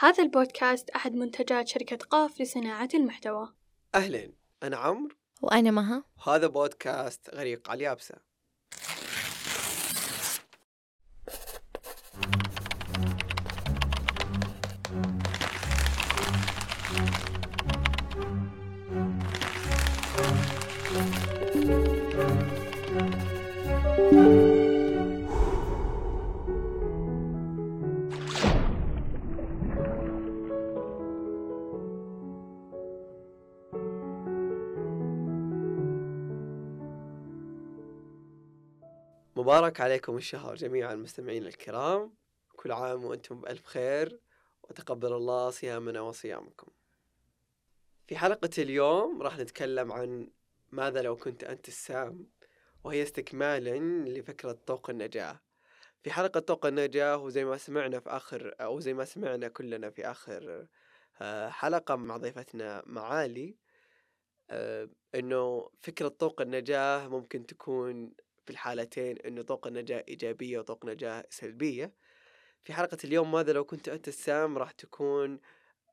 هذا البودكاست أحد منتجات شركة قاف لصناعة المحتوى. أهلين أنا عمرو. وأنا مها. وهذا بودكاست غريق على اليابسة. مبارك عليكم الشهر جميعا المستمعين الكرام. كل عام وأنتم بألف خير وتقبل الله صيامنا وصيامكم. في حلقة اليوم راح نتكلم عن ماذا لو كنت أنت السام وهي استكمالا لفكرة طوق النجاة. في حلقة طوق النجاة وزي ما سمعنا في آخر أو زي ما سمعنا كلنا في آخر آه، حلقة مع ضيفتنا معالي آه، إنه فكرة طوق النجاة ممكن تكون في الحالتين إنه طوق النجاة إيجابية وطوق نجاة سلبية. في حلقة اليوم ماذا لو كنت أنت السام راح تكون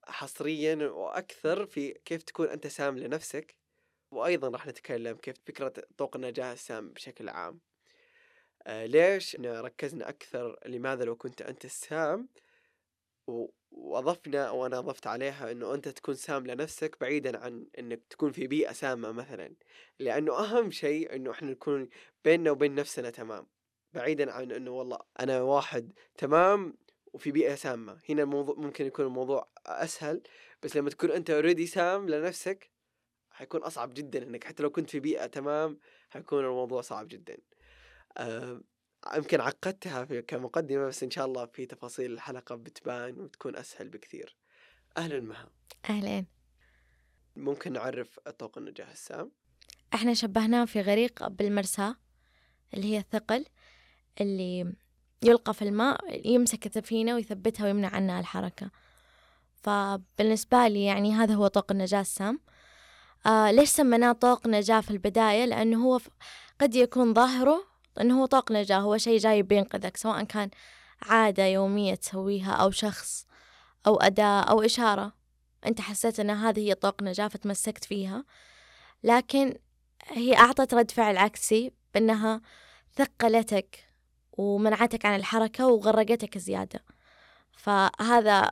حصريا وأكثر في كيف تكون أنت سام لنفسك. وأيضا راح نتكلم كيف فكرة طوق النجاة السام بشكل عام. آه ليش ركزنا أكثر لماذا لو كنت أنت السام؟ وأضفنا وأنا أضفت عليها إنه أنت تكون سام لنفسك بعيدا عن إنك تكون في بيئة سامة مثلا. لأنه أهم شيء إنه إحنا نكون بيننا وبين نفسنا تمام. بعيدا عن إنه والله أنا واحد تمام وفي بيئة سامة. هنا الموضوع ممكن يكون الموضوع أسهل بس لما تكون أنت اوريدي سام لنفسك حيكون أصعب جدا إنك حتى لو كنت في بيئة تمام حيكون الموضوع صعب جدا. أه يمكن عقدتها في كمقدمة بس إن شاء الله في تفاصيل الحلقة بتبان وتكون أسهل بكثير. أهلا مها. أهلين ممكن نعرف طوق النجاح السام؟ إحنا شبهناه في غريق بالمرساة اللي هي الثقل اللي يلقى في الماء يمسك السفينة ويثبتها ويمنع عنها الحركة. فبالنسبة لي يعني هذا هو طوق النجاة السام. آه ليش سميناه طوق نجاة في البداية؟ لأنه هو قد يكون ظاهره إنه هو طاق نجاة هو شيء جاي بينقذك سواء كان عادة يومية تسويها أو شخص أو أداة أو إشارة. أنت حسيت أن هذه هي طاق نجاة فتمسكت فيها. لكن هي أعطت رد فعل عكسي بأنها ثقلتك ومنعتك عن الحركة وغرقتك زيادة. فهذا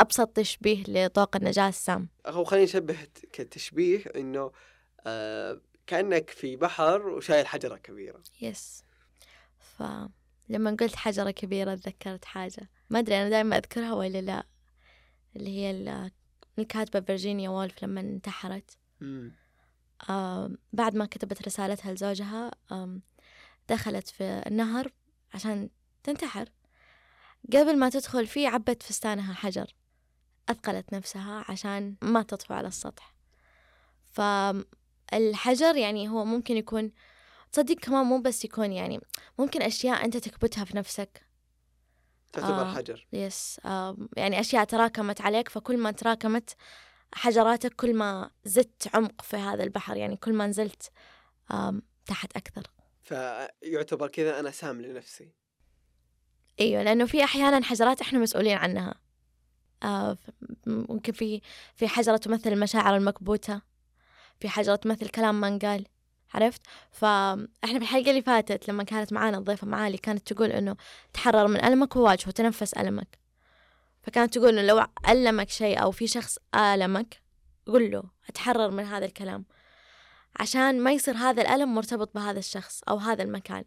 أبسط تشبيه لطاق النجاة السام. هو خليني نشبه كتشبيه إنه آه كأنك في بحر وشايل حجرة كبيرة. يس فلما قلت حجرة كبيرة تذكرت حاجة. ما أدري أنا دائما أذكرها ولا لا. اللي هي الكاتبة فيرجينيا وولف لما انتحرت. آه بعد ما كتبت رسالتها لزوجها آه دخلت في النهر عشان تنتحر. قبل ما تدخل فيه عبت فستانها حجر. أثقلت نفسها عشان ما تطفو على السطح. ف الحجر يعني هو ممكن يكون تصدق كمان مو بس يكون يعني ممكن أشياء أنت تكبتها في نفسك. تعتبر آه حجر. يس آه يعني أشياء تراكمت عليك فكل ما تراكمت حجراتك كل ما زدت عمق في هذا البحر يعني كل ما نزلت آه تحت أكثر. فيعتبر كذا أنا سام لنفسي. إيوه لأنه في أحيانا حجرات إحنا مسؤولين عنها. آه ممكن في في حجرة تمثل المشاعر المكبوتة. في حاجة تمثل كلام ما انقال عرفت؟ فاحنا في الحلقة اللي فاتت لما كانت معانا الضيفة معالي كانت تقول إنه تحرر من ألمك وواجهه وتنفس ألمك. فكانت تقول إنه لو ألمك شيء أو في شخص ألمك قل له أتحرر من هذا الكلام. عشان ما يصير هذا الألم مرتبط بهذا الشخص أو هذا المكان.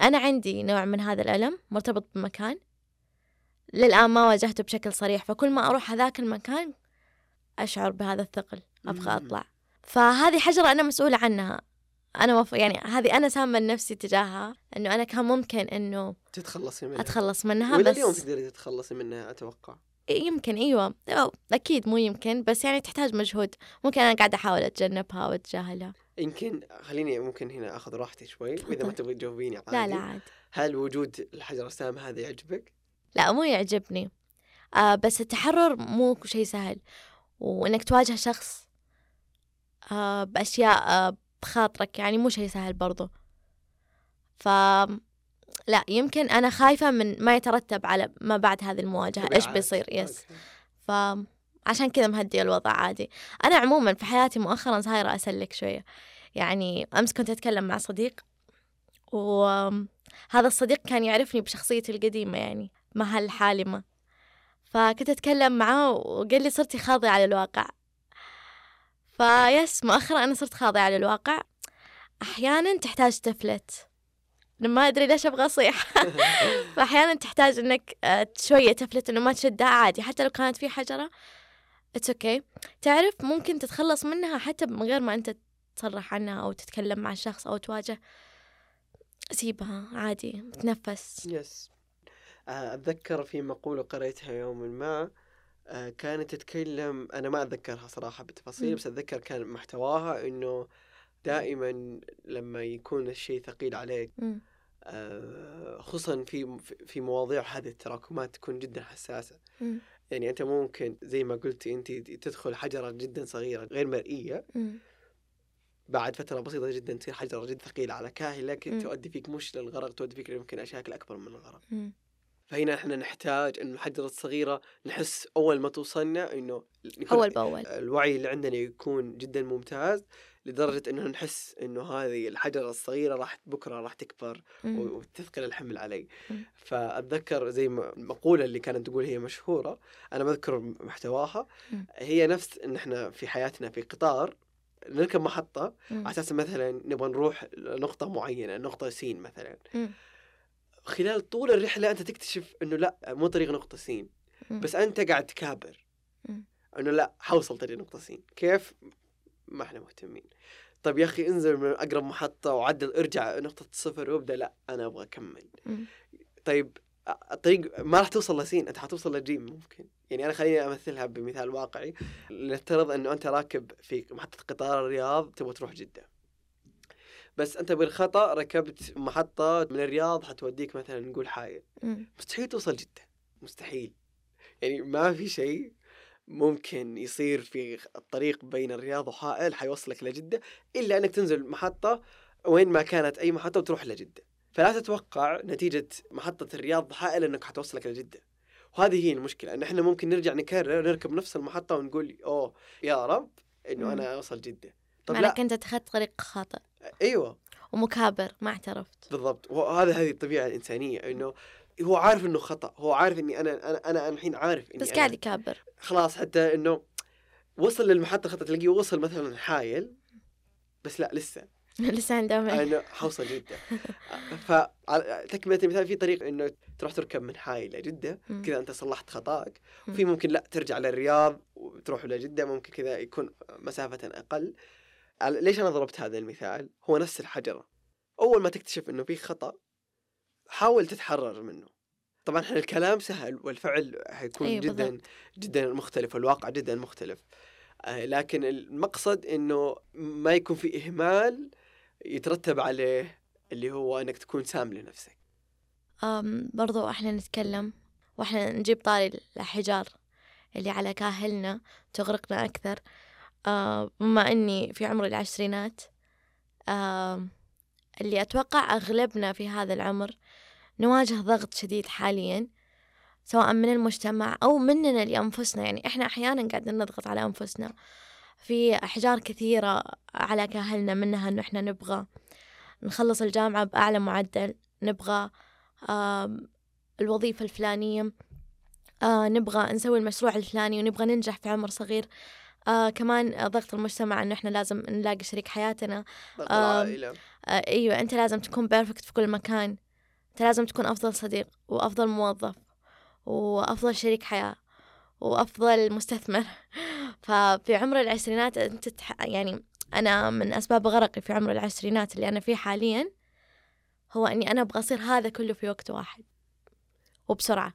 أنا عندي نوع من هذا الألم مرتبط بمكان. للآن ما واجهته بشكل صريح فكل ما أروح هذاك المكان أشعر بهذا الثقل. أبغى أطلع. فهذه حجرة أنا مسؤولة عنها. أنا مف... يعني هذه أنا سامة نفسي تجاهها إنه أنا كان ممكن إنه تتخلصي منها. أتخلص منها بس اليوم تقدري تتخلصي منها أتوقع. يمكن أيوة. أكيد مو يمكن بس يعني تحتاج مجهود. ممكن أنا قاعدة أحاول أتجنبها وأتجاهلها. يمكن خليني ممكن هنا أخذ راحتي شوي وإذا ما تبغي تجاوبيني عادي لا لا عاد هل وجود الحجر السام هذا يعجبك؟ لا مو يعجبني. آه بس التحرر مو شيء سهل. وإنك تواجه شخص بأشياء آه بخاطرك يعني مو شيء سهل برضو. ف لا يمكن أنا خايفة من ما يترتب على ما بعد هذه المواجهة. إيش. بيصير؟ yes. okay. فعشان كذا مهدي الوضع عادي. أنا عموما في حياتي مؤخرا صايرة أسلك شوية. يعني أمس كنت أتكلم مع صديق وهذا الصديق كان يعرفني بشخصيتي القديمة يعني ما. هالحالمة فكنت أتكلم معاه وقال لي صرتي خاضعة للواقع. فيس مؤخرا أنا صرت خاضعة للواقع. أحيانا تحتاج تفلت. ما أدري ليش أبغى أصيح. فأحيانا تحتاج إنك آه، شوية تفلت إنه ما تشدها عادي. حتى لو كانت في حجرة it's okay okay. تعرف ممكن تتخلص منها حتى من غير ما أنت تصرح عنها أو تتكلم مع الشخص أو تواجه. سيبها عادي تنفس. yes آه، أتذكر في مقولة قرأتها يوما ما كانت تتكلم أنا ما أتذكرها صراحة بالتفاصيل. بس أتذكر كان محتواها إنه دائما لما يكون الشيء ثقيل عليك. آه، خصوصا في في مواضيع هذه التراكمات تكون جدا حساسة مم. يعني أنت ممكن زي ما قلتي أنت تدخل حجرة جدا صغيرة غير مرئية مم. بعد فترة بسيطة جدا تصير حجرة جدا ثقيلة على كاهلك. تؤدي فيك مش للغرق تؤدي فيك يمكن أشياء أكبر من الغرق. فهنا إحنا نحتاج إنه الحجرة الصغيرة نحس أول ما توصلنا إنه أول بأول الوعي اللي عندنا يكون جدا ممتاز لدرجة إنه نحس إنه هذه الحجرة الصغيرة راح بكرة راح تكبر. وتثقل الحمل علي. فأتذكر زي ما المقولة اللي كانت تقول هي مشهورة أنا بذكر محتواها مم. هي نفس إن إحنا في حياتنا في قطار نركب محطة مم. على أساس مثلا نبغى نروح لنقطة معينة نقطة سين مثلا مم. خلال طول الرحلة أنت تكتشف إنه لا مو طريق نقطة سين. بس أنت قاعد تكابر. إنه لا حوصل طريق نقطة سين. كيف؟ ما إحنا مهتمين. طيب يا أخي انزل من أقرب محطة وعدل ارجع نقطة الصفر وابدأ. لا أنا أبغى أكمل. مم. طيب الطريق ما راح توصل لسين. أنت حتوصل لجيم ممكن. يعني أنا خليني أمثلها بمثال واقعي. نفترض إنه أنت راكب في محطة قطار الرياض تبغى تروح جدة. بس أنت بالخطأ ركبت محطة من الرياض حتوديك مثلا نقول حائل. مستحيل توصل جدة مستحيل. يعني ما في شيء ممكن يصير في الطريق بين الرياض وحائل حيوصلك لجدة إلا أنك تنزل محطة وين ما كانت أي محطة وتروح لجدة فلا تتوقع نتيجة محطة الرياض حائل أنك حتوصلك لجدة وهذه هي المشكلة أن إحنا ممكن نرجع نكرر نركب نفس المحطة ونقول أوه يا رب إنه مم. أنا أوصل جدة. طب لا. إنك أنت اتخذت طريق خاطئ. أيوه. ومكابر ما اعترفت. بالضبط. وهذا هذه الطبيعة الإنسانية إنه هو عارف إنه خطأ هو عارف إني أنا أنا أنا الحين عارف إني بس قاعد يكابر. خلاص حتى إنه وصل للمحطة خطأ تلاقيه وصل مثلا حايل بس لا لسه. لسه عنده وعي. أنا حوصل جدة فتكملة المثال في طريق إنه تروح تركب من حايل لجدة مم. كذا أنت صلحت خطأك مم. وفي ممكن لا ترجع للرياض وتروح لجدة ممكن كذا يكون مسافة أقل. ليش أنا ضربت هذا المثال؟ هو نفس الحجرة. أول ما تكتشف إنه في خطأ حاول تتحرر منه. طبعا إحنا الكلام سهل والفعل حيكون أيوة جدا بالضبط. جدا مختلف والواقع جدا مختلف. آه، لكن المقصد إنه ما يكون في إهمال يترتب عليه اللي هو إنك تكون سام لنفسك. أم برضو إحنا نتكلم وإحنا نجيب طاري الحجار اللي على كاهلنا تغرقنا أكثر. آه، بما أني في عمر العشرينات اللي أتوقع أغلبنا في هذا العمر نواجه ضغط شديد حاليا سواء من المجتمع أو مننا لأنفسنا. يعني إحنا أحيانا قاعدين نضغط على أنفسنا. في أحجار كثيرة على كاهلنا منها إنه إحنا نبغى نخلص الجامعة بأعلى معدل نبغى الوظيفة الفلانية آه نبغى نسوي المشروع الفلاني ونبغى ننجح في عمر صغير. آه كمان ضغط المجتمع إنه إحنا لازم نلاقي شريك حياتنا. ضغط آم، العائله آه إيوه أنت لازم تكون بيرفكت في كل مكان. أنت لازم تكون أفضل صديق وأفضل موظف وأفضل شريك حياة وأفضل مستثمر. ففي عمر العشرينات أنت تح... يعني أنا من أسباب غرقي في عمر العشرينات اللي أنا فيه حاليا هو إني أنا أبغى أصير هذا كله في وقت واحد وبسرعة. آه، آه،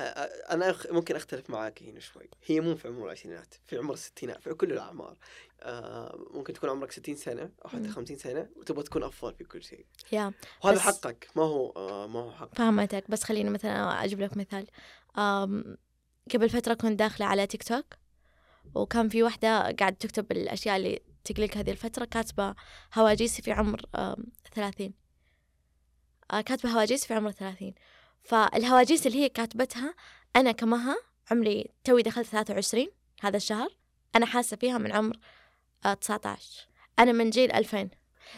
أنا ممكن اختلف معاك هنا شوي هي مو في عمر العشرينات في عمر الستينات في كل الاعمار آه، ممكن تكون عمرك 60 سنه أو حتى مم. 50 سنه وتبغى تكون افضل في كل شيء يا وهذا بس- حقك ما هو آه، ما هو حق فهمتك بس خليني مثلا أجيب لك مثال قبل فترة كنت داخلة على تيك توك وكان في واحدة قاعدة تكتب الأشياء اللي تقلق هذه الفترة كاتبة هواجيسي في عمر ثلاثين كاتبة هواجيس في عمر ثلاثين فالهواجيس اللي هي كاتبتها أنا كمها عمري توي دخلت ثلاثة وعشرين هذا الشهر. أنا حاسة فيها من عمر تسعة عشر أنا من جيل ألفين.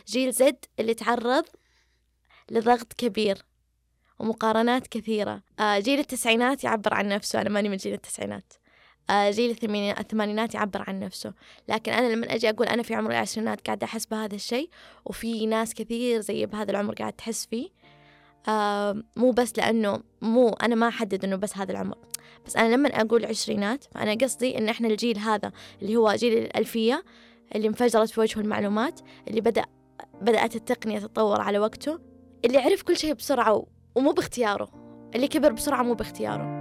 جيل زد اللي تعرض لضغط كبير ومقارنات كثيرة. آه، جيل التسعينات يعبر عن نفسه. أنا ماني من جيل التسعينات. آه، جيل الثمانينات يعبر عن نفسه. لكن أنا لما أجي أقول أنا في عمر العشرينات قاعدة أحس بهذا الشيء وفي ناس كثير زي بهذا العمر قاعد تحس فيه آه مو بس لأنه مو أنا ما أحدد إنه بس هذا العمر. بس أنا لما أقول عشرينات فأنا قصدي إن إحنا الجيل هذا اللي هو جيل الألفية اللي انفجرت في وجهه المعلومات اللي بدأ بدأت التقنية تتطور على وقته اللي عرف كل شيء بسرعة ومو باختياره اللي كبر بسرعة مو باختياره.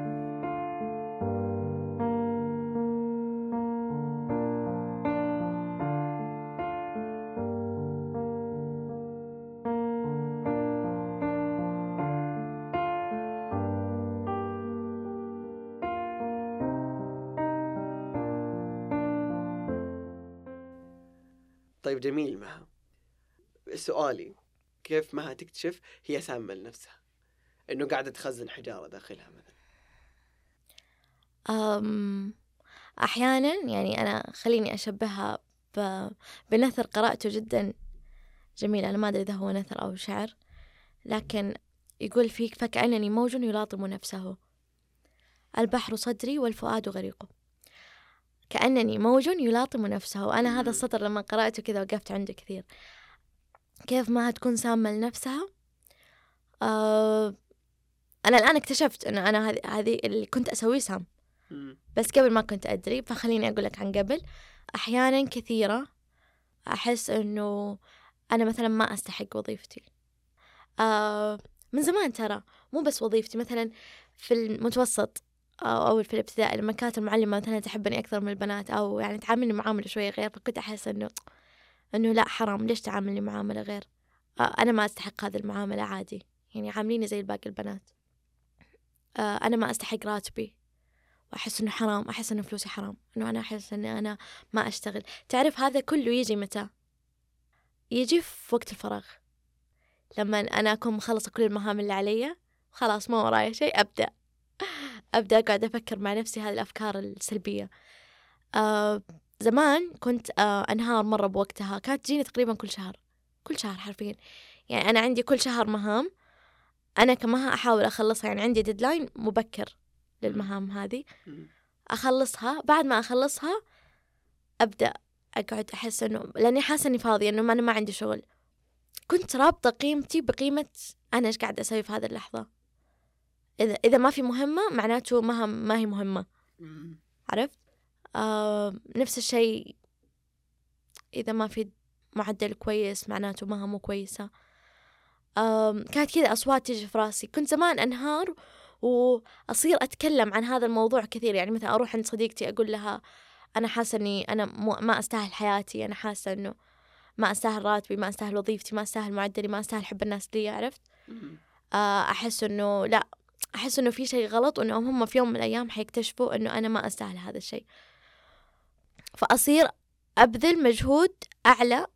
طيب جميل مها. سؤالي كيف مها تكتشف هي سامة لنفسها؟ إنه قاعدة تخزن حجارة داخلها مثلا. أم أحيانا يعني أنا خليني أشبهها بنثر قرأته جدا جميل. أنا ما أدري إذا هو نثر أو شعر لكن يقول فيك فكأنني موج يلاطم نفسه. البحر صدري والفؤاد غريقه كأنني موج يلاطم نفسه وأنا هذا السطر لما قرأته كذا وقفت عنده كثير. كيف ما تكون سامة لنفسها؟ آه أنا الآن اكتشفت أنه أنا هذه هذه اللي كنت أسويه سام. بس قبل ما كنت أدري فخليني أقول لك عن قبل. أحيانا كثيرة أحس أنه أنا مثلا ما أستحق وظيفتي. آه من زمان ترى مو بس وظيفتي مثلا في المتوسط. أو في الابتدائي لما كانت المعلمة مثلا تحبني أكثر من البنات أو يعني تعاملني معاملة شوية غير فكنت أحس إنه إنه لا حرام. ليش تعاملني معاملة غير؟ أنا ما أستحق هذه المعاملة عادي. يعني عامليني زي باقي البنات. أنا ما أستحق راتبي. وأحس إنه حرام أحس إنه فلوسي حرام. إنه أنا أحس إني أنا ما أشتغل. تعرف هذا كله يجي متى؟ يجي في وقت الفراغ. لما أنا أكون مخلصة كل المهام اللي علي خلاص ما وراي شيء أبدأ. أبدأ أقعد أفكر مع نفسي هذه الأفكار السلبية. آه زمان كنت آه أنهار مرة بوقتها. كانت تجيني تقريبا كل شهر. كل شهر حرفيا. يعني أنا عندي كل شهر مهام. أنا كمها أحاول أخلصها. يعني عندي ديدلاين مبكر للمهام هذه. أخلصها. بعد ما أخلصها أبدأ أقعد أحس إنه لأني حاسة إني فاضية إنه أنا ما عندي شغل. كنت رابطة قيمتي بقيمة أنا إيش قاعدة أسوي في هذه اللحظة. إذا إذا ما في مهمة معناته ما ما هي مهمة. عرفت؟ آه نفس الشيء إذا ما في معدل كويس معناته مها مو كويسة. آه كانت كذا أصوات تجي في راسي. كنت زمان أنهار وأصير أتكلم عن هذا الموضوع كثير. يعني مثلا أروح عند صديقتي أقول لها أنا حاسة إني أنا ما أستاهل حياتي. أنا حاسة إنه ما أستاهل راتبي ما أستاهل وظيفتي ما أستاهل معدلي ما أستاهل حب الناس لي. عرفت؟ آه أحس إنه لا أحس إنه في شيء غلط وإنه هم في يوم من الأيام حيكتشفوا إنه أنا ما أستاهل هذا الشيء. فأصير أبذل مجهود أعلى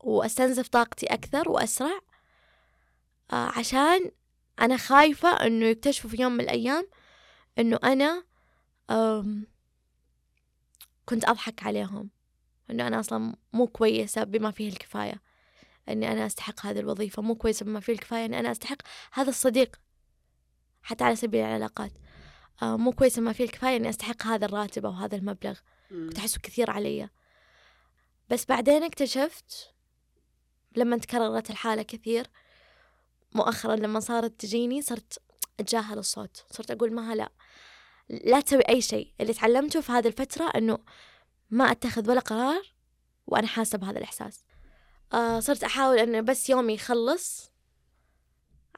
وأستنزف طاقتي أكثر وأسرع آه عشان أنا خايفة إنه يكتشفوا في يوم من الأيام إنه أنا كنت أضحك عليهم. إنه أنا أصلا مو كويسة بما فيه الكفاية إني أنا أستحق هذه الوظيفة مو كويسة بما فيه الكفاية إني أنا أستحق هذا الصديق حتى على سبيل العلاقات. آه مو كويسة ما فيه الكفاية إني أستحق هذا الراتب أو هذا المبلغ. كنت أحسه كثير علي. بس بعدين اكتشفت لما تكررت الحالة كثير مؤخرا لما صارت تجيني صرت أتجاهل الصوت. صرت أقول ما لا. لا تسوي أي شيء. اللي تعلمته في هذه الفترة أنه ما أتخذ ولا قرار وأنا حاسة بهذا الإحساس. آه صرت أحاول أنه بس يومي يخلص.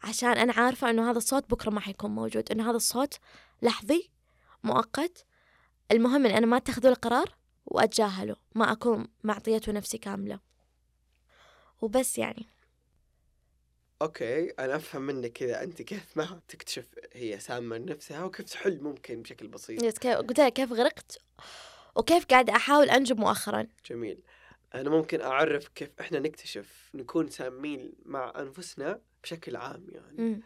عشان أنا عارفة إنه هذا الصوت بكرة ما حيكون موجود إنه هذا الصوت لحظي مؤقت. المهم إن أنا ما أتخذ القرار وأتجاهله ما أكون معطيته نفسي كاملة. وبس يعني. okay أنا أفهم منك كذا. أنت كيف ما تكتشف هي سامة نفسها وكيف تحل ممكن بشكل بسيط. yes كيف قلت لك كيف غرقت؟ وكيف قاعدة أحاول أنجو مؤخرا. جميل. أنا ممكن أعرف كيف إحنا نكتشف نكون سامين مع أنفسنا بشكل عام يعني.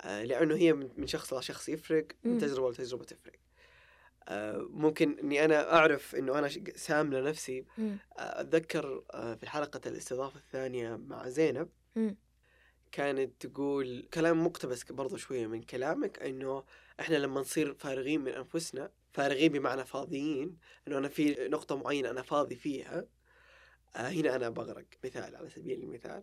آه، لأنه هي من شخص لشخص يفرق من. تجربة لتجربة تفرق آه، ممكن إني أنا أعرف إنه أنا سام لنفسي. آه، أتذكر في حلقة الاستضافة الثانية مع زينب. كانت تقول كلام مقتبس برضو شوية من كلامك إنه إحنا لما نصير فارغين من أنفسنا فارغين بمعنى فاضيين إنه أنا في نقطة معينة أنا فاضي فيها هنا أنا بغرق مثال على سبيل المثال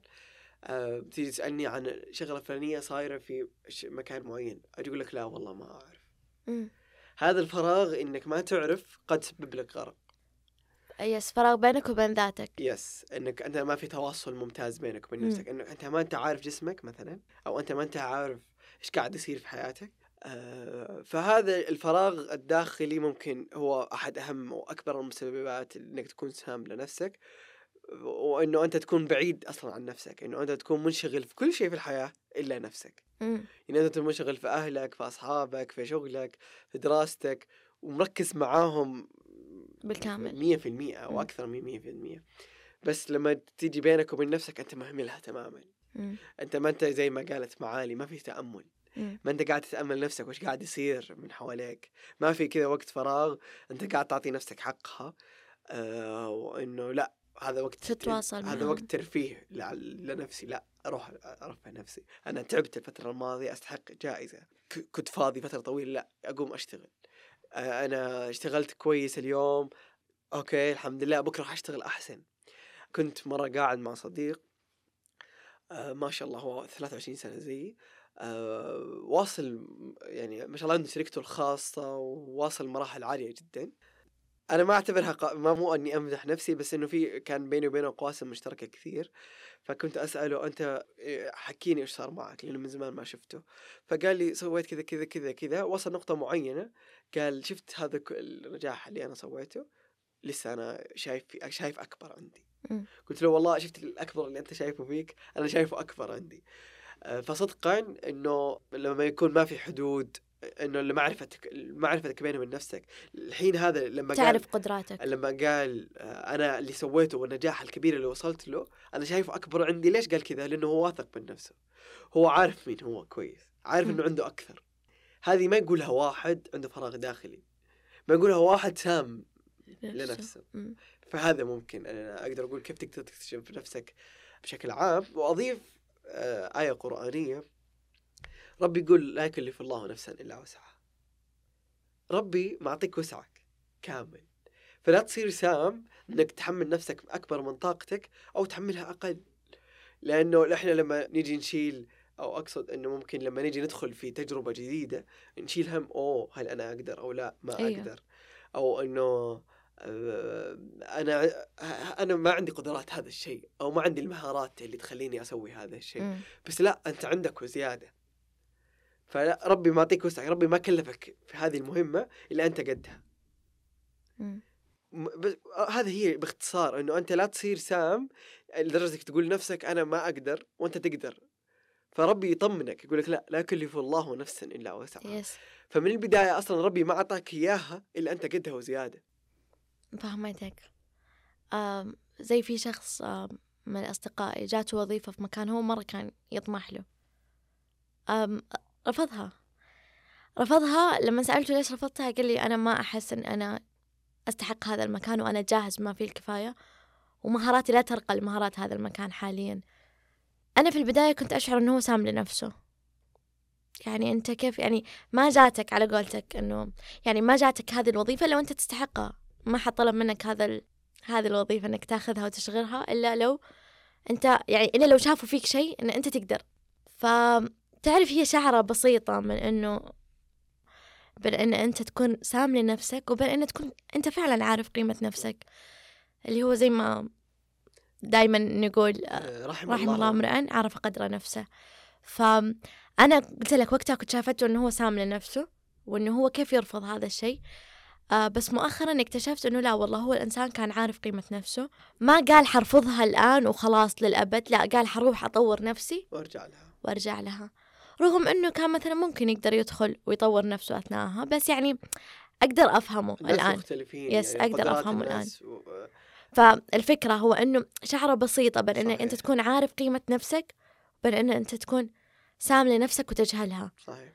آه تيجي تسألني عن شغلة فلانيه صايرة في مكان معين أجي أقول لك لا والله ما أعرف. مم. هذا الفراغ إنك ما تعرف قد سبب لك غرق. يس فراغ بينك وبين ذاتك. يس إنك أنت ما في تواصل ممتاز بينك وبين. نفسك إنه أنت ما أنت عارف جسمك مثلا أو أنت ما أنت عارف إيش قاعد يصير في حياتك. آه فهذا الفراغ الداخلي ممكن هو أحد أهم وأكبر المسببات إنك تكون سام لنفسك. وإنه أنت تكون بعيد أصلا عن نفسك إنه أنت تكون منشغل في كل شيء في الحياة إلا نفسك مم. يعني أنت تكون منشغل في أهلك في أصحابك في شغلك في دراستك ومركز معاهم بالكامل. مية في المية أو مم. أكثر من مية في المية بس لما تيجي بينك وبين نفسك أنت مهملها تماما مم. أنت ما أنت زي ما قالت معالي ما في تأمل مم. ما أنت قاعد تتأمل نفسك وش قاعد يصير من حواليك ما في كذا وقت فراغ أنت قاعد تعطي نفسك حقها آه وإنه لا هذا وقت تتواصل هذا معاهم. وقت ترفيه لنفسي لا أروح ارفع نفسي. أنا تعبت الفترة الماضية أستحق جائزة. كنت فاضي فترة طويلة لا أقوم أشتغل. أنا اشتغلت كويس اليوم. أوكي الحمد لله بكرة حاشتغل أحسن. كنت مرة قاعد مع صديق. آه ما شاء الله هو 23 سنة زيي. آه واصل يعني ما شاء الله عنده شركته الخاصة وواصل مراحل عالية جدا. أنا ما أعتبرها قا... ما مو إني امدح نفسي بس إنه في كان بيني وبينه قواسم مشتركة كثير. فكنت أسأله أنت إيه، حكيني إيش صار معك؟ لأنه من زمان ما شفته. فقال لي سويت كذا كذا كذا كذا وصل نقطة معينة. قال شفت هذا النجاح اللي أنا سويته؟ لسه أنا شايف شايف أكبر عندي. قلت له والله شفت الأكبر اللي أنت شايفه فيك؟ أنا شايفه أكبر عندي. آه، فصدقا إنه لما يكون ما في حدود إنه معرفتك معرفتك بينه وبين نفسك. الحين هذا لما قال تعرف قدراتك. لما قال آه، أنا اللي سويته والنجاح الكبير اللي وصلت له أنا شايفه أكبر عندي. ليش قال كذا؟ لأنه هو واثق من نفسه. هو عارف مين هو كويس. عارف إنه. عنده أكثر. هذه ما يقولها واحد عنده فراغ داخلي. ما يقولها واحد سام لنفسه. فهذا ممكن أنا أقدر أقول كيف تقدر تكتشف نفسك بشكل عام. وأضيف آه، آية قرآنية. ربي يقول لا يكلف الله نفسا إلا وسعها. ربي معطيك وسعك كامل. فلا تصير سام إنك تحمل نفسك أكبر من طاقتك أو تحملها أقل. لأنه إحنا لما نيجي نشيل أو أقصد إنه ممكن لما نيجي ندخل في تجربة جديدة نشيل هم أوه هل أنا أقدر أو لا؟ ما أيوة. أقدر. أو إنه أنا أنا ما عندي قدرات هذا الشيء أو ما عندي المهارات اللي تخليني أسوي هذا الشيء. بس لا أنت عندك وزيادة. فلا ربي ما يعطيك وسع ربي ما كلفك في هذه المهمة إلا أنت قدها. بس آه، هذه هي باختصار إنه أنت لا تصير سام لدرجه تقول لنفسك أنا ما أقدر وأنت تقدر. فربي يطمنك يقول لك لا لا يكلف الله نفسا إلا وسعها. يس فمن البداية أصلا ربي ما أعطاك إياها إلا أنت قدها وزيادة. فهمتك. آم، زي في شخص آم، من أصدقائي جاته وظيفة في مكان هو مرة كان يطمح له. آم، رفضها. رفضها لما سألته ليش رفضتها قال لي أنا ما أحس أن أنا أستحق هذا المكان وأنا جاهز ما فيه الكفاية. ومهاراتي لا ترقى لمهارات هذا المكان حاليا. أنا في البداية كنت أشعر أنه هو سام لنفسه. يعني أنت كيف يعني ما جاتك على قولتك أنه يعني ما جاتك هذه الوظيفة لو أنت تستحقها. ما حد طلب منك هذا ال... هذه الوظيفة إنك تاخذها وتشغلها إلا لو أنت يعني إلا لو شافوا فيك شيء إن أنت تقدر. فتعرف هي شعرة بسيطة من إنه بين إن أنت تكون سام لنفسك وبين إن تكون أنت فعلا عارف قيمة نفسك. اللي هو زي ما دايما نقول آه، رحم, رحم الله. امرئ عرف قدر نفسه. فأنا قلت لك وقتها كنت شافته إنه هو سام لنفسه وإنه هو كيف يرفض هذا الشيء. آه بس مؤخرا اكتشفت إنه لا والله هو الإنسان كان عارف قيمة نفسه. ما قال حرفضها الآن وخلاص للأبد لا قال حروح أطور نفسي وأرجع لها. وأرجع لها. رغم إنه كان مثلا ممكن يقدر يدخل ويطور نفسه أثناءها بس يعني أقدر أفهمه الناس الآن. مختلفين يس، أقدر قدرات أفهمه الناس و- فالفكرة هو إنه شعرة بسيطة بين صحيح. أنت تكون عارف قيمة نفسك وبين أن أنت تكون سام لنفسك وتجهلها. صحيح.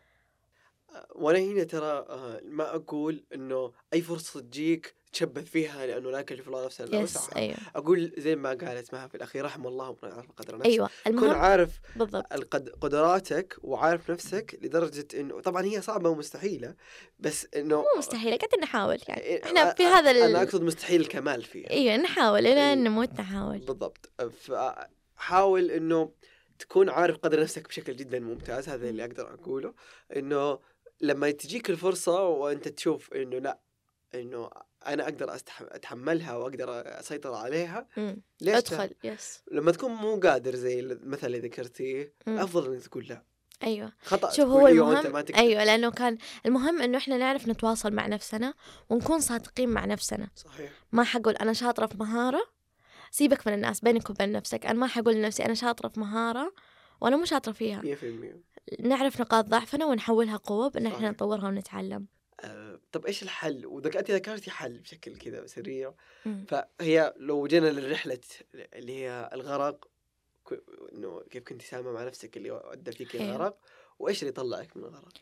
وأنا هنا ترى آه، ما أقول إنه أي فرصة تجيك تشبث فيها لأنه لا يكلف الله نفسا إلا وسعها. أيوه. أقول زي ما قالت معها في الأخير رحم الله من يعرف قدر نفسه. كن المهم عارف بالضبط. القد... قدراتك وعارف نفسك لدرجة إنه طبعا هي صعبة ومستحيلة بس إنه مو مستحيل قاعدين نحاول يعني. إيه، إحنا في هذا ال... أنا أقصد مستحيل الكمال فيها. أيوه نحاول إلى إيه. أن نموت نحاول. بالضبط. فحاول إنه تكون عارف قدر نفسك بشكل جدا ممتاز هذا اللي أقدر أقوله. إنه لما تجيك الفرصة وأنت تشوف إنه لا إنه أنا أقدر. أتحملها وأقدر أسيطر عليها مم. ليش؟ أدخل يس لما تكون مو قادر زي المثل اللي ذكرتيه. أفضل إنك تقول لا أيوه خطأ شوف هو وأنت المهم. أيوه لأنه كان المهم إنه إحنا نعرف نتواصل مع نفسنا ونكون صادقين مع نفسنا صحيح ما حقول أنا شاطرة في مهارة سيبك من الناس بينك وبين نفسك أنا ما حقول لنفسي أنا شاطرة في مهارة وأنا مو شاطرة فيها 100% نعرف نقاط ضعفنا ونحولها قوة بأن إحنا. نطورها ونتعلم آه، طب إيش الحل؟ وذك انت ذكرتي حل بشكل كذا سريع. فهي لو جينا للرحلة اللي هي الغرق إنه كيف كنت سامه مع نفسك اللي أدى فيك. الغرق وإيش اللي طلعك من الغرق؟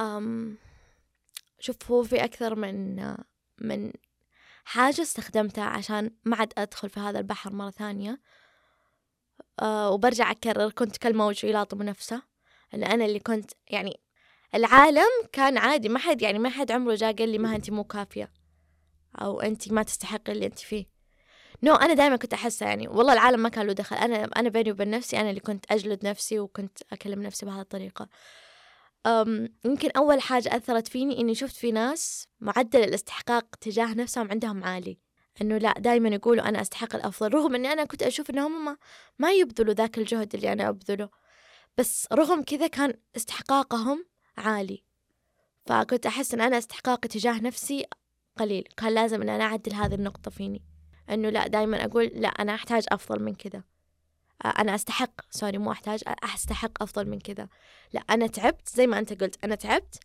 أم شوف هو في أكثر من من حاجة استخدمتها عشان ما عاد أدخل في هذا البحر مرة ثانية أه وبرجع أكرر كنت كالموج يلاطم نفسه أن أنا اللي كنت يعني العالم كان عادي ما حد يعني ما حد عمره جاء قال لي ما أنت مو كافية أو أنت ما تستحق اللي أنت فيه. نو أنا دائما كنت أحسها يعني والله العالم ما كان له دخل أنا أنا بيني وبين نفسي أنا اللي كنت أجلد نفسي وكنت أكلم نفسي بهذه الطريقة. أم يمكن أول حاجة أثرت فيني إني شفت في ناس معدل الاستحقاق تجاه نفسهم عندهم عالي. إنه لا دائما يقولوا أنا أستحق الأفضل رغم إني أنا كنت أشوف إنهم ما, ما يبذلوا ذاك الجهد اللي أنا أبذله. بس رغم كذا كان استحقاقهم عالي. فكنت أحس إن أنا استحقاقي تجاه نفسي قليل. كان لازم إن أنا أعدل هذه النقطة فيني. إنه لا دائما أقول لا أنا أحتاج أفضل من كذا. أنا أستحق سوري مو أحتاج أستحق أفضل من كذا. لا أنا تعبت زي ما أنت قلت أنا تعبت.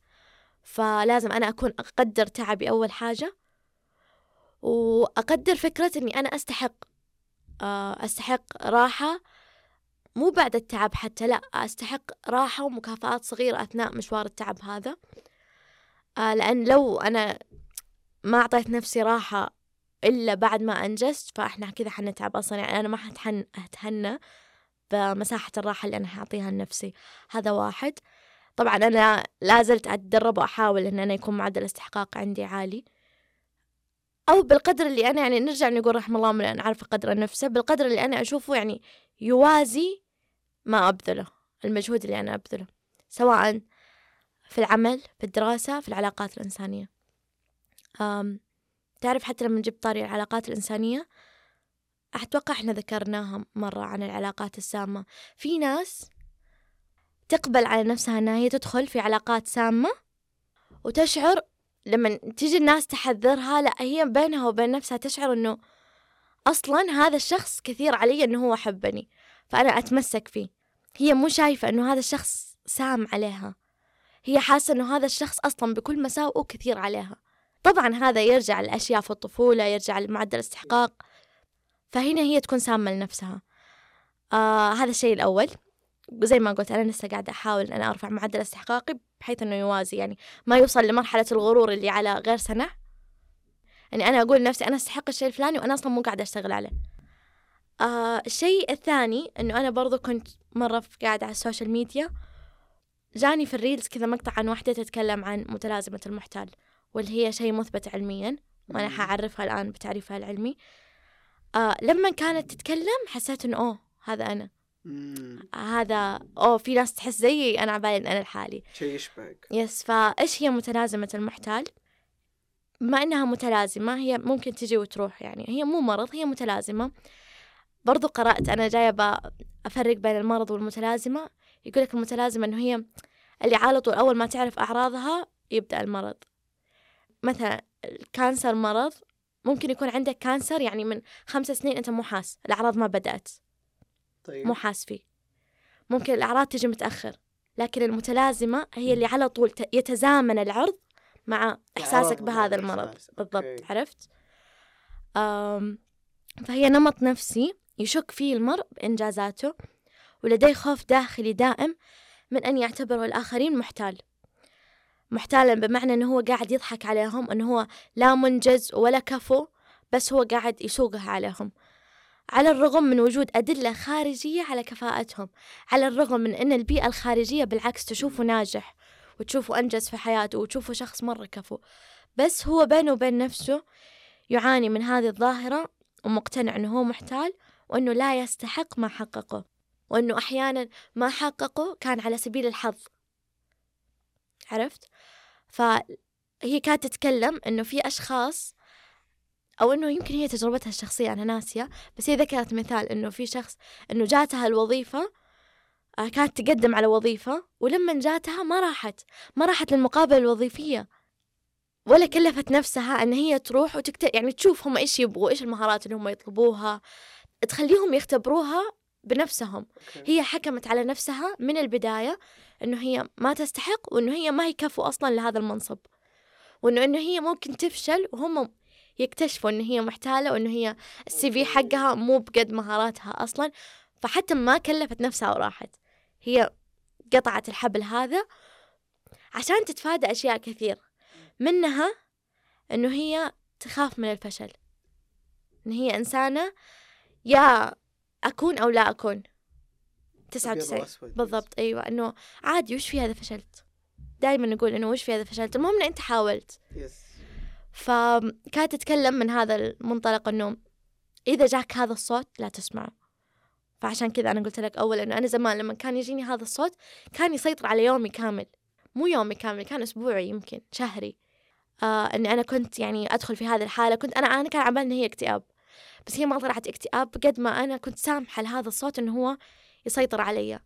فلازم أنا أكون أقدر تعبي أول حاجة. وأقدر فكرة إني أنا أستحق آه، أستحق راحة مو بعد التعب حتى لا أستحق راحة ومكافآت صغيرة أثناء مشوار التعب هذا. آه، لأن لو أنا ما أعطيت نفسي راحة إلا بعد ما أنجزت فإحنا كذا حنتعب أصلا يعني أنا ما حتحن أتهنى بمساحة الراحة اللي أنا حأعطيها لنفسي. هذا واحد. طبعا أنا لازلت أتدرب وأحاول إن أنا يكون معدل الاستحقاق عندي عالي. أو بالقدر اللي أنا يعني نرجع نقول رحم الله من أن عارفة قدر نفسه بالقدر اللي أنا أشوفه يعني يوازي ما أبذله المجهود اللي أنا أبذله سواء في العمل في الدراسة في العلاقات الإنسانية. أم تعرف حتى لما نجيب طاري العلاقات الإنسانية أتوقع إحنا ذكرناها مرة عن العلاقات السامة. في ناس تقبل على نفسها أنها هي تدخل في علاقات سامة وتشعر لما تيجي الناس تحذرها لا هي بينها وبين نفسها تشعر أنه أصلا هذا الشخص كثير علي أنه هو حبني فأنا أتمسك فيه. هي مو شايفة أنه هذا الشخص سام عليها. هي حاسة أنه هذا الشخص أصلا بكل مساوئه كثير عليها. طبعا هذا يرجع لأشياء في الطفولة يرجع لمعدل الاستحقاق فهنا هي تكون سامة لنفسها. آه هذا الشيء الأول. زي ما قلت أنا لسه قاعدة أحاول أن أنا أرفع معدل استحقاقي بحيث أنه يوازي يعني ما يوصل لمرحلة الغرور اللي على غير سنة. يعني أنا أقول لنفسي أنا أستحق الشيء الفلاني وأنا أصلا مو قاعدة أشتغل عليه. آه الشيء الثاني أنه أنا برضو كنت مرة في- قاعدة على ال social media جاني في ال reels كذا مقطع عن واحدة تتكلم عن متلازمة المحتال واللي هي شيء مثبت علميا وأنا حأعرفها الآن بتعريفها العلمي. آه لما كانت تتكلم حسيت إنه أوه هذا أنا. مم. هذا أوه في ناس تحس زيي أنا عبالي إن أنا لحالي. شيء يشبهك. yes فإيش هي متلازمة المحتال بما إنها متلازمة هي ممكن تجي وتروح يعني. هي مو مرض هي متلازمة. برضو قرأت أنا جاية ب- أفرق بين المرض والمتلازمة. يقول لك المتلازمة إنه هي اللي على طول أول ما تعرف أعراضها يبدأ المرض. مثلا ال cancer مرض ممكن يكون عندك cancer يعني من خمس سنين أنت مو حاس الأعراض ما بدأت. طيب. مو حاس فيه ممكن الأعراض تجي متأخر لكن المتلازمة هي اللي على طول يتزامن العرض مع إحساسك بهذا المرض. بالضبط. عرفت؟ فهي نمط نفسي يشك فيه المرء بإنجازاته ولديه خوف داخلي دائم من أن يعتبره الآخرين محتال. محتالا بمعنى أنه هو قاعد يضحك عليهم أنه هو لا منجز ولا كفو بس هو قاعد يسوقها عليهم. على الرغم من وجود أدلة خارجية على كفاءتهم على الرغم من أن البيئة الخارجية بالعكس تشوفه ناجح وتشوفه أنجز في حياته وتشوفه شخص مرة كفو بس هو بينه وبين نفسه يعاني من هذه الظاهرة ومقتنع أنه هو محتال وأنه لا يستحق ما حققه وأنه أحيانا ما حققه كان على سبيل الحظ عرفت؟ فهي كانت تتكلم أنه في أشخاص أو إنه يمكن هي تجربتها الشخصية أنا ناسية بس هي ذكرت مثال إنه في شخص إنه جاتها الوظيفة آه، كانت تقدم على وظيفة ولما جاتها ما راحت ما راحت للمقابلة الوظيفية. ولا كلفت نفسها أن هي تروح وتكتب يعني تشوف هم إيش يبغوا إيش المهارات اللي هم يطلبوها تخليهم يختبروها بنفسهم. okay. هي حكمت على نفسها من البداية إنه هي ما تستحق وإنه هي ما هي كفو أصلا لهذا المنصب. وإنه إنه هي ممكن تفشل وهم يكتشفوا إنه هي محتالة وإنه هي ال CV حقها مو بقد مهاراتها أصلا فحتى ما كلفت نفسها وراحت. هي قطعت الحبل هذا عشان تتفادى أشياء كثير منها إنه هي تخاف من الفشل. إن هي إنسانة يا أكون أو لا أكون. تسعة وتسعين. بالضبط أيوة. إنه عادي وش في هذا فشلت؟ دائما نقول إنه وش في هذا فشلت؟ المهم إن أنت حاولت. يس. فكانت تتكلم من هذا المنطلق إنه إذا جاك هذا الصوت لا تسمعه. فعشان كذا أنا قلت لك أول إنه أنا زمان لما كان يجيني هذا الصوت كان يسيطر على يومي كامل. مو يومي كامل كان أسبوعي يمكن شهري. آه إني أنا كنت يعني أدخل في هذه الحالة كنت أنا أنا كان على بالي إن هي اكتئاب. بس هي ما طلعت اكتئاب قد ما أنا كنت سامحة لهذا الصوت إنه هو يسيطر علي.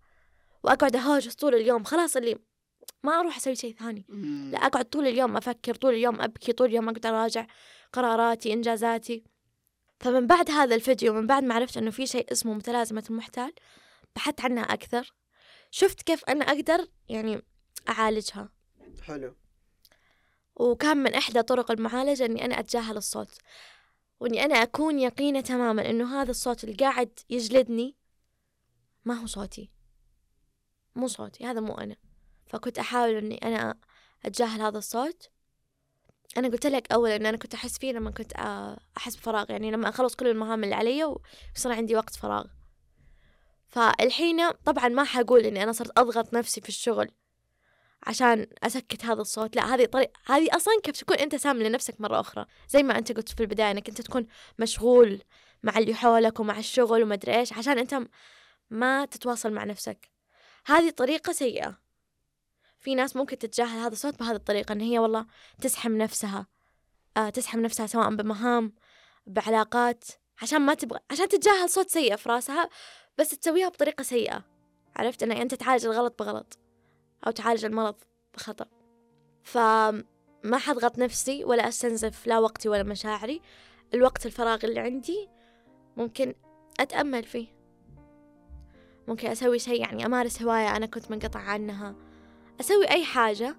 وأقعد أهاجس طول اليوم خلاص اللي ما أروح أسوي شيء ثاني. لا أقعد طول اليوم أفكر طول اليوم أبكي طول اليوم أقعد أراجع قراراتي إنجازاتي. فمن بعد هذا الفيديو من بعد ما عرفت إنه في شيء اسمه متلازمة المحتال بحثت عنها أكثر. شفت كيف أنا أقدر يعني أعالجها. حلو. وكان من إحدى طرق المعالجة إني أنا أتجاهل الصوت. وإني أنا أكون يقينة تماما إنه هذا الصوت اللي قاعد يجلدني ما هو صوتي. مو صوتي هذا مو أنا. فكنت أحاول إني أنا أتجاهل هذا الصوت. أنا قلت لك أول إن أنا كنت أحس فيه لما كنت آه، أحس بفراغ يعني لما أخلص كل المهام اللي علي ويصير عندي وقت فراغ. فالحين طبعا ما حقول إني أنا صرت أضغط نفسي في الشغل عشان أسكت هذا الصوت. لا هذه طريق هذه أصلا كيف تكون أنت سام لنفسك مرة أخرى. زي ما أنت قلت في البداية إنك أنت تكون مشغول مع اللي حولك ومع الشغل وما أدري إيش عشان أنت ما تتواصل مع نفسك. هذه طريقة سيئة. في ناس ممكن تتجاهل هذا الصوت بهذه الطريقة إن هي والله تسحم نفسها آه تسحم نفسها سواء بمهام بعلاقات عشان ما تبغى عشان تتجاهل صوت سيء في راسها بس تسويها بطريقة سيئة. عرفت؟ إن أنت تعالج الغلط بغلط أو تعالج المرض بخطأ. فما حضغط نفسي ولا أستنزف لا وقتي ولا مشاعري. الوقت الفراغ اللي عندي ممكن أتأمل فيه. ممكن أسوي شيء يعني أمارس هواية أنا كنت منقطع عنها. أسوي أي حاجة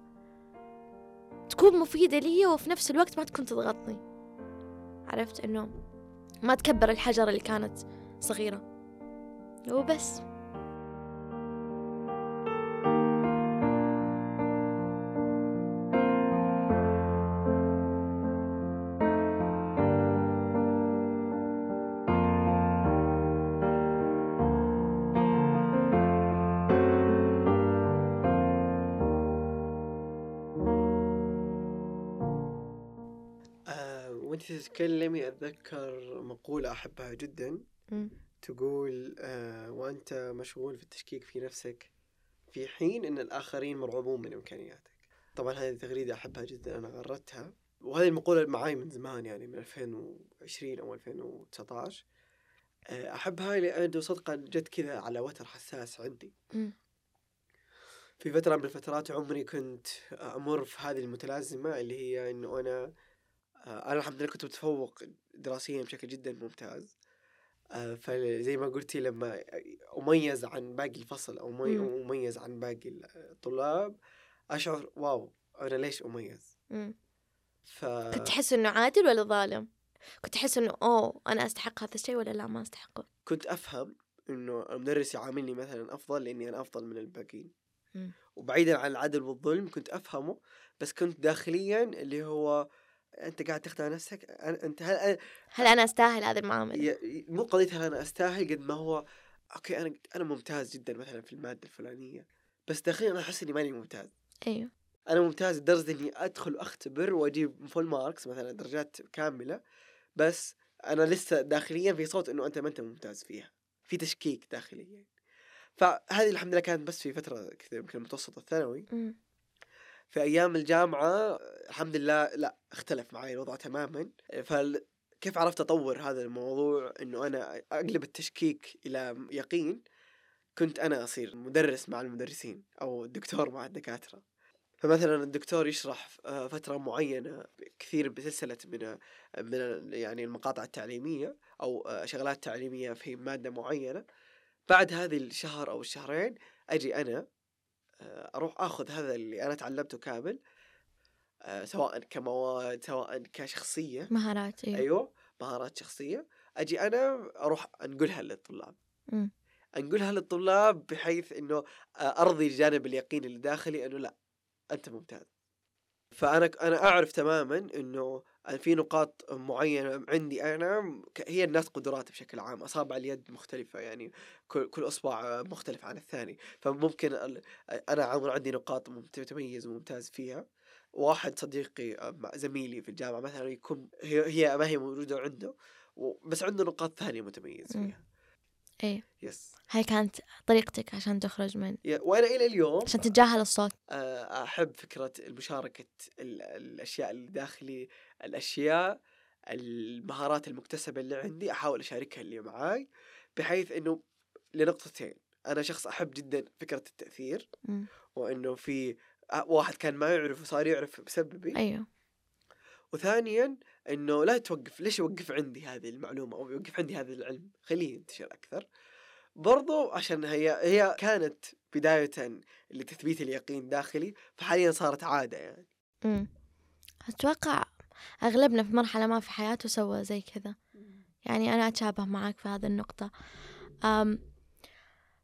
تكون مفيدة لي وفي نفس الوقت ما تكون تضغطني. عرفت إنه ما تكبر الحجر اللي كانت صغيرة. وبس. وانت تتكلمي أتذكر مقولة أحبها جدا. تقول آه وأنت مشغول في التشكيك في نفسك في حين إن الآخرين مرعوبون من إمكانياتك. طبعا هذه تغريدة أحبها جدا أنا غردتها وهذه المقولة معاي من زمان يعني من 2020 أو 2019 آه، أحبها لأنه صدقا جت كذا على وتر حساس عندي. في فترة من الفترات عمري كنت أمر في هذه المتلازمة اللي هي إنه أنا آه، أنا الحمد لله كنت متفوق دراسيا بشكل جدا ممتاز آه، فزي ما قلتي لما أميز عن باقي الفصل مم. أميز عن باقي الطلاب أشعر واو أنا ليش أميز مم. ف كنت تحس إنه عادل ولا ظالم كنت تحس إنه أوه أنا أستحق هذا الشيء ولا لا ما أستحقه كنت أفهم إنه المدرس يعاملني مثلا أفضل لأني أنا أفضل من الباقيين. وبعيدا عن العدل والظلم كنت أفهمه بس كنت داخليا اللي هو أنت قاعد تخدع نفسك؟ أنا- أنت هل هل أنا أستاهل هذه المعاملة؟ مو قضية هل أنا أستاهل قد ما هو okay أنا أنا ممتاز جدا مثلا في المادة الفلانية بس داخليا أنا أحس إني ماني ممتاز. أيوه. أنا ممتاز لدرجة إني أدخل وأختبر وأجيب full marks مثلا درجات كاملة بس أنا لسه داخليا في صوت إنه أنت ما أنت ممتاز فيها. في تشكيك داخليا. فهذه الحمد لله كانت بس في فترة كذا يمكن المتوسط الثانوي. في أيام الجامعة الحمد لله لا اختلف معي الوضع تماما. فكيف عرفت أطور هذا الموضوع؟ إنه أنا أقلب التشكيك إلى يقين كنت أنا أصير مدرس مع المدرسين أو دكتور مع الدكاترة. فمثلا الدكتور يشرح فترة معينة كثير بسلسلة من من يعني المقاطع التعليمية أو آه، شغلات تعليمية في مادة معينة. بعد هذه الشهر أو الشهرين أجي أنا آه، أروح آخذ هذا اللي أنا تعلمته كامل آه، سواء كمواد سواء كشخصية. مهارات أيوه أيوه مهارات شخصية. أجي أنا أروح أنقلها للطلاب. مم. أنقلها للطلاب بحيث إنه آه، أرضي الجانب اليقيني اللي داخلي إنه لا أنت ممتاز. فأنا أنا أعرف تماما إنه في نقاط معينة عندي. أنا ك- هي الناس قدرات بشكل عام. أصابع اليد مختلفة يعني كل كل أصبع مختلف عن الثاني. فممكن أنا عمر عندي نقاط متميز وممتاز فيها. واحد صديقي آه، زميلي في الجامعة مثلا يكون هي هي ما هي موجودة عنده بس عنده نقاط ثانية متميز. فيها. إيه. يس هاي كانت طريقتك عشان تخرج من وأنا إلى اليوم عشان تتجاهل الصوت. آه، أحب فكرة المشاركة ال- الأشياء اللي داخلي الأشياء المهارات المكتسبة اللي عندي أحاول أشاركها اللي معاي بحيث إنه لنقطتين. أنا شخص أحب جدا فكرة التأثير مم. وإنه في آه، واحد كان ما يعرف وصار يعرف بسببي. أيوه. وثانيا إنه لا توقف ليش يوقف عندي هذه المعلومة أو يوقف عندي هذا العلم؟ خليه ينتشر أكثر. برضو عشان هي هي كانت بداية لتثبيت اليقين داخلي فحاليا صارت عادة يعني. مم. أتوقع أغلبنا في مرحلة ما في حياته سوى زي كذا. يعني أنا أتشابه معك في هذه النقطة. أم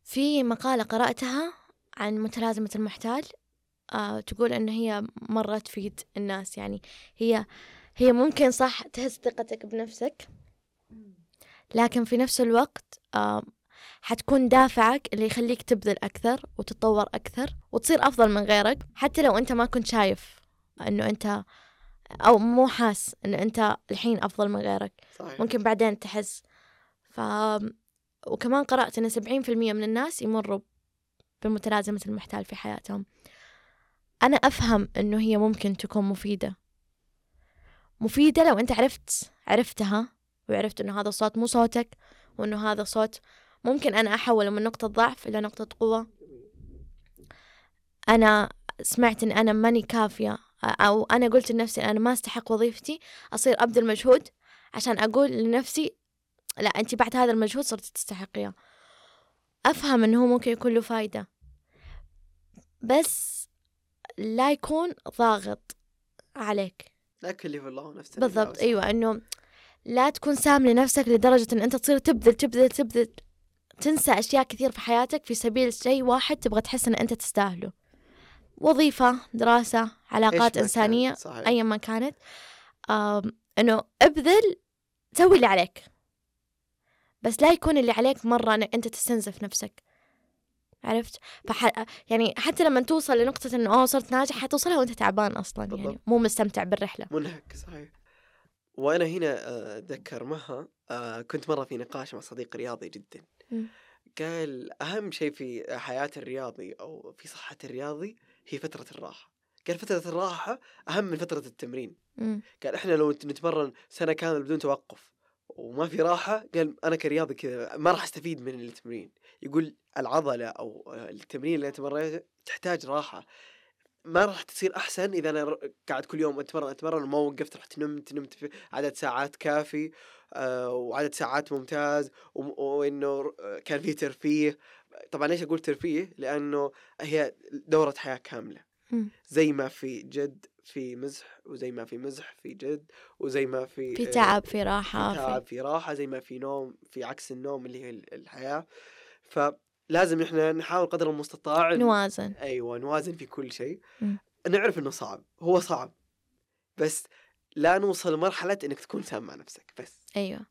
في مقالة قرأتها عن متلازمة المحتال. أه تقول إن هي مرة تفيد الناس. يعني هي هي ممكن صح تهز ثقتك بنفسك لكن في نفس الوقت حتكون دافعك اللي يخليك تبذل أكثر وتتطور أكثر وتصير أفضل من غيرك حتى لو أنت ما كنت شايف أنه أنت أو مو حاس أنه أنت الحين أفضل من غيرك. صحيح. ممكن بعدين تحس. ف وكمان قرأت أن سبعين في المية من الناس يمروا بمتلازمة المحتال في حياتهم. أنا أفهم أنه هي ممكن تكون مفيدة. مفيدة لو أنت عرفت عرفتها وعرفت أنه هذا الصوت مو صوتك وأنه هذا صوت ممكن أنا أحوله من نقطة ضعف إلى نقطة قوة. أنا سمعت أن أنا ماني كافية أو أنا قلت لنفسي أنا ما أستحق وظيفتي أصير أبذل مجهود عشان أقول لنفسي لا أنت بعد هذا المجهود صرت تستحقيه أفهم هو ممكن يكون له فايدة. بس لا يكون ضاغط عليك. لا يكلف الله نفسا إلا بالضبط. أيوة أنه لا تكون سام لنفسك لدرجة أن أنت تصير تبذل تبذل تبذل تنسى أشياء كثير في حياتك في سبيل شيء واحد تبغى تحس أن أنت تستاهله. وظيفة دراسة إيش علاقات صحيح. أيا ما كانت. أنه ابذل سوي اللي عليك. بس لا يكون اللي عليك مرة أنك أنت تستنزف نفسك. عرفت فح... يعني حتى لما توصل لنقطة أنه أوه صرت ناجح حتوصلها وأنت تعبان أصلا يعني بالضبط. مو مستمتع بالرحلة منهك صحيح وأنا هنا آه، أتذكر مها آه، كنت مرة في نقاش مع صديق رياضي جدا مم. قال أهم شيء في حياة الرياضي أو في صحة الرياضي هي فترة الراحة قال فترة الراحة أهم من فترة التمرين مم. قال إحنا لو نتمرن سنة كاملة بدون توقف وما في راحة قال أنا كرياضي كذا ما راح أستفيد من التمرين. يقول العضلة أو التمرين اللي انت مريته تحتاج راحة. ما راح تصير أحسن إذا أنا قاعد كل يوم أتمرن أتمرن وما وقفت رحت نمت نمت في عدد ساعات كافي آه وعدد ساعات ممتاز وإنه كان في ترفيه. طبعا ليش أقول ترفيه؟ لأنه هي دورة حياة كاملة. زي ما في جد في مزح وزي ما في مزح في جد وزي ما في في آه، تعب في في راحة تعب في في راحة زي ما في نوم في عكس النوم اللي هي ال- الحياة. فلازم إحنا نحاول قدر المستطاع نوازن. أيوه نوازن في كل شيء. نعرف إنه صعب هو صعب بس لا نوصل لمرحلة إنك تكون سام مع نفسك بس. أيوة.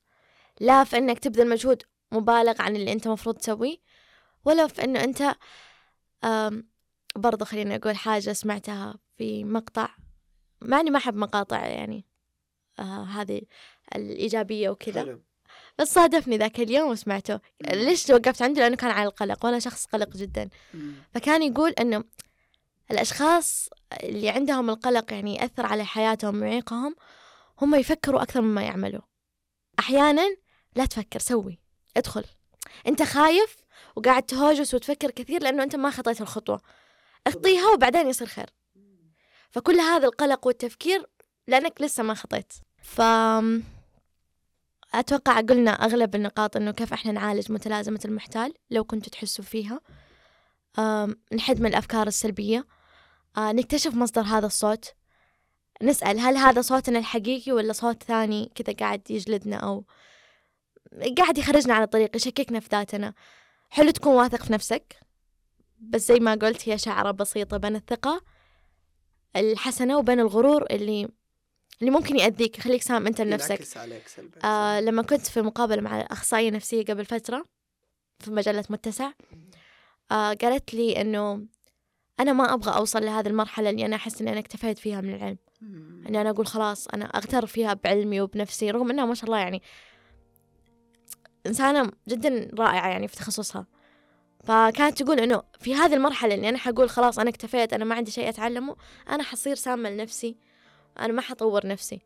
لا في إنك تبذل مجهود مبالغ عن اللي أنت مفروض تسويه ولا في إنه أنت أم برضه خليني أقول حاجة سمعتها في مقطع مع إني ما أحب مقاطع يعني آه هذه الإيجابية وكذا. حلو. بس صادفني ذاك اليوم وسمعته. ليش وقفت عنده لأنه كان عن القلق وأنا شخص قلق جدا. فكان يقول إنه الأشخاص اللي عندهم القلق يعني يأثر على حياتهم ويعيقهم هم يفكروا أكثر مما يعملوا. أحيانا لا تفكر سوي ادخل. أنت خايف وقاعد تهوجس وتفكر كثير لأنه أنت ما خطيت الخطوة. اخطيها وبعدين يصير خير. فكل هذا القلق والتفكير لأنك لسه ما خطيت. ف أتوقع قلنا أغلب النقاط إنه كيف إحنا نعالج متلازمة المحتال لو كنتوا تحسوا فيها. نحد من الأفكار السلبية. آه، نكتشف مصدر هذا الصوت. نسأل هل هذا صوتنا الحقيقي ولا صوت ثاني كذا قاعد يجلدنا أو قاعد يخرجنا عن الطريق يشككنا في ذاتنا. حلو تكون واثق في نفسك. بس زي ما قلت هي شعرة بسيطة بين الثقة الحسنة وبين الغرور اللي اللي ممكن يأذيك. يخليك سام أنت لنفسك. ينعكس عليك سلبا آه لما كنت في مقابلة مع أخصائية نفسية قبل فترة في مجلة متسع آه قالت لي إنه أنا ما أبغى أوصل لهذه المرحلة اللي أنا أحس إني أنا اكتفيت فيها من العلم. إني أنا أقول خلاص أنا أغتر فيها بعلمي وبنفسي رغم إنها ما شاء الله يعني إنسانة جدا رائعة يعني في تخصصها. فكانت تقول إنه في هذه المرحلة اللي أنا حقول خلاص أنا اكتفيت أنا ما عندي شيء أتعلمه أنا حصير سامة لنفسي أنا ما حطور نفسي.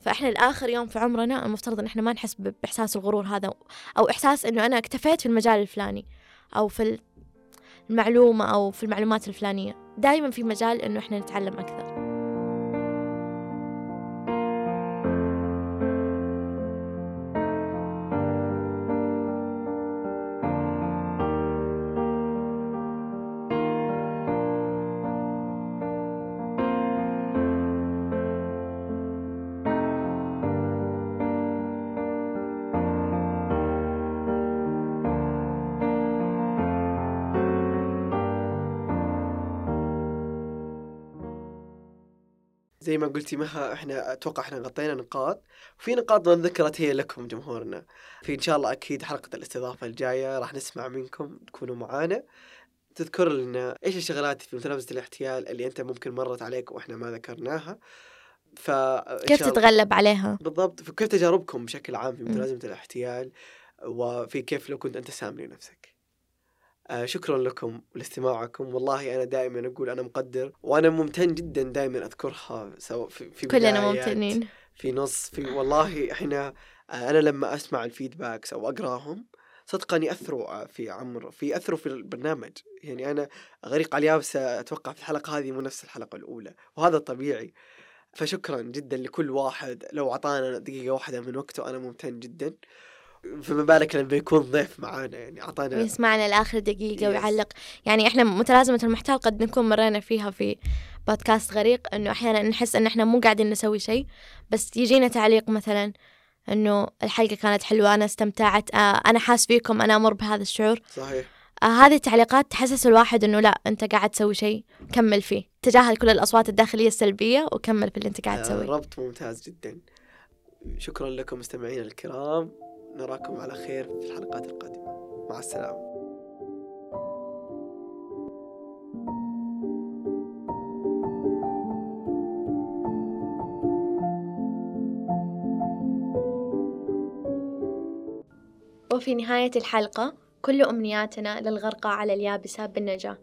فإحنا الآخر يوم في عمرنا المفترض إن إحنا ما نحس ب- بإحساس الغرور هذا أو إحساس إنه أنا اكتفيت في المجال الفلاني أو في المعلومة أو في المعلومات الفلانية. دائما في مجال إنه إحنا نتعلم أكثر. زي ما قلتي مها إحنا أتوقع إحنا غطينا نقاط وفي نقاط ما ذكرت هي لكم جمهورنا. في ان شاء الله أكيد حلقة الاستضافة الجاية راح نسمع منكم تكونوا معانا. تذكر لنا إيش الشغلات في متلازمه الاحتيال اللي أنت ممكن مرت عليك وإحنا ما ذكرناها. ف كيف تتغلب عليها؟ بالضبط. فكيف تجاربكم بشكل عام في. متلازمه الاحتيال؟ وفي كيف لو كنت أنت سام لنفسك آه شكرا لكم لاستماعكم. والله أنا دائما أقول أنا مقدر وأنا ممتن جدا دائما أذكرها سواء في, في كلنا ممتنين. في نص في والله إحنا آه، أنا لما أسمع الفيدباكس أو أقراهم صدقا ياثروا آه، في عمر في ياثروا في البرنامج. يعني أنا غريق على اليابسة أتوقع في الحلقة هذه مو نفس الحلقة الأولى وهذا طبيعي. فشكرا جدا لكل واحد لو أعطانا دقيقة واحدة من وقته أنا ممتن جدا. فما بالك لما يكون ضيف معانا يعني أعطانا ويسمعنا لآخر دقيقة Yes. ويعلق. يعني إحنا متلازمة المحتال قد نكون مرينا فيها في بودكاست غريق إنه أحيانا نحس إن إحنا مو قاعدين نسوي شيء بس يجينا تعليق مثلا إنه الحلقة كانت حلوة أنا استمتعت آه أنا حاس فيكم أنا أمر بهذا الشعور. صحيح. آه هذه التعليقات تحسس الواحد إنه لا أنت قاعد تسوي شيء كمل فيه. تجاهل كل الأصوات الداخلية السلبية وكمل في اللي أنت قاعد آه، تسويه. ربط ممتاز جدا. شكرا لكم مستمعينا الكرام. نراكم على خير في الحلقات القادمة. مع السلامة. وفي نهاية الحلقة كل أمنياتنا للغرقى على اليابسة بالنجاة.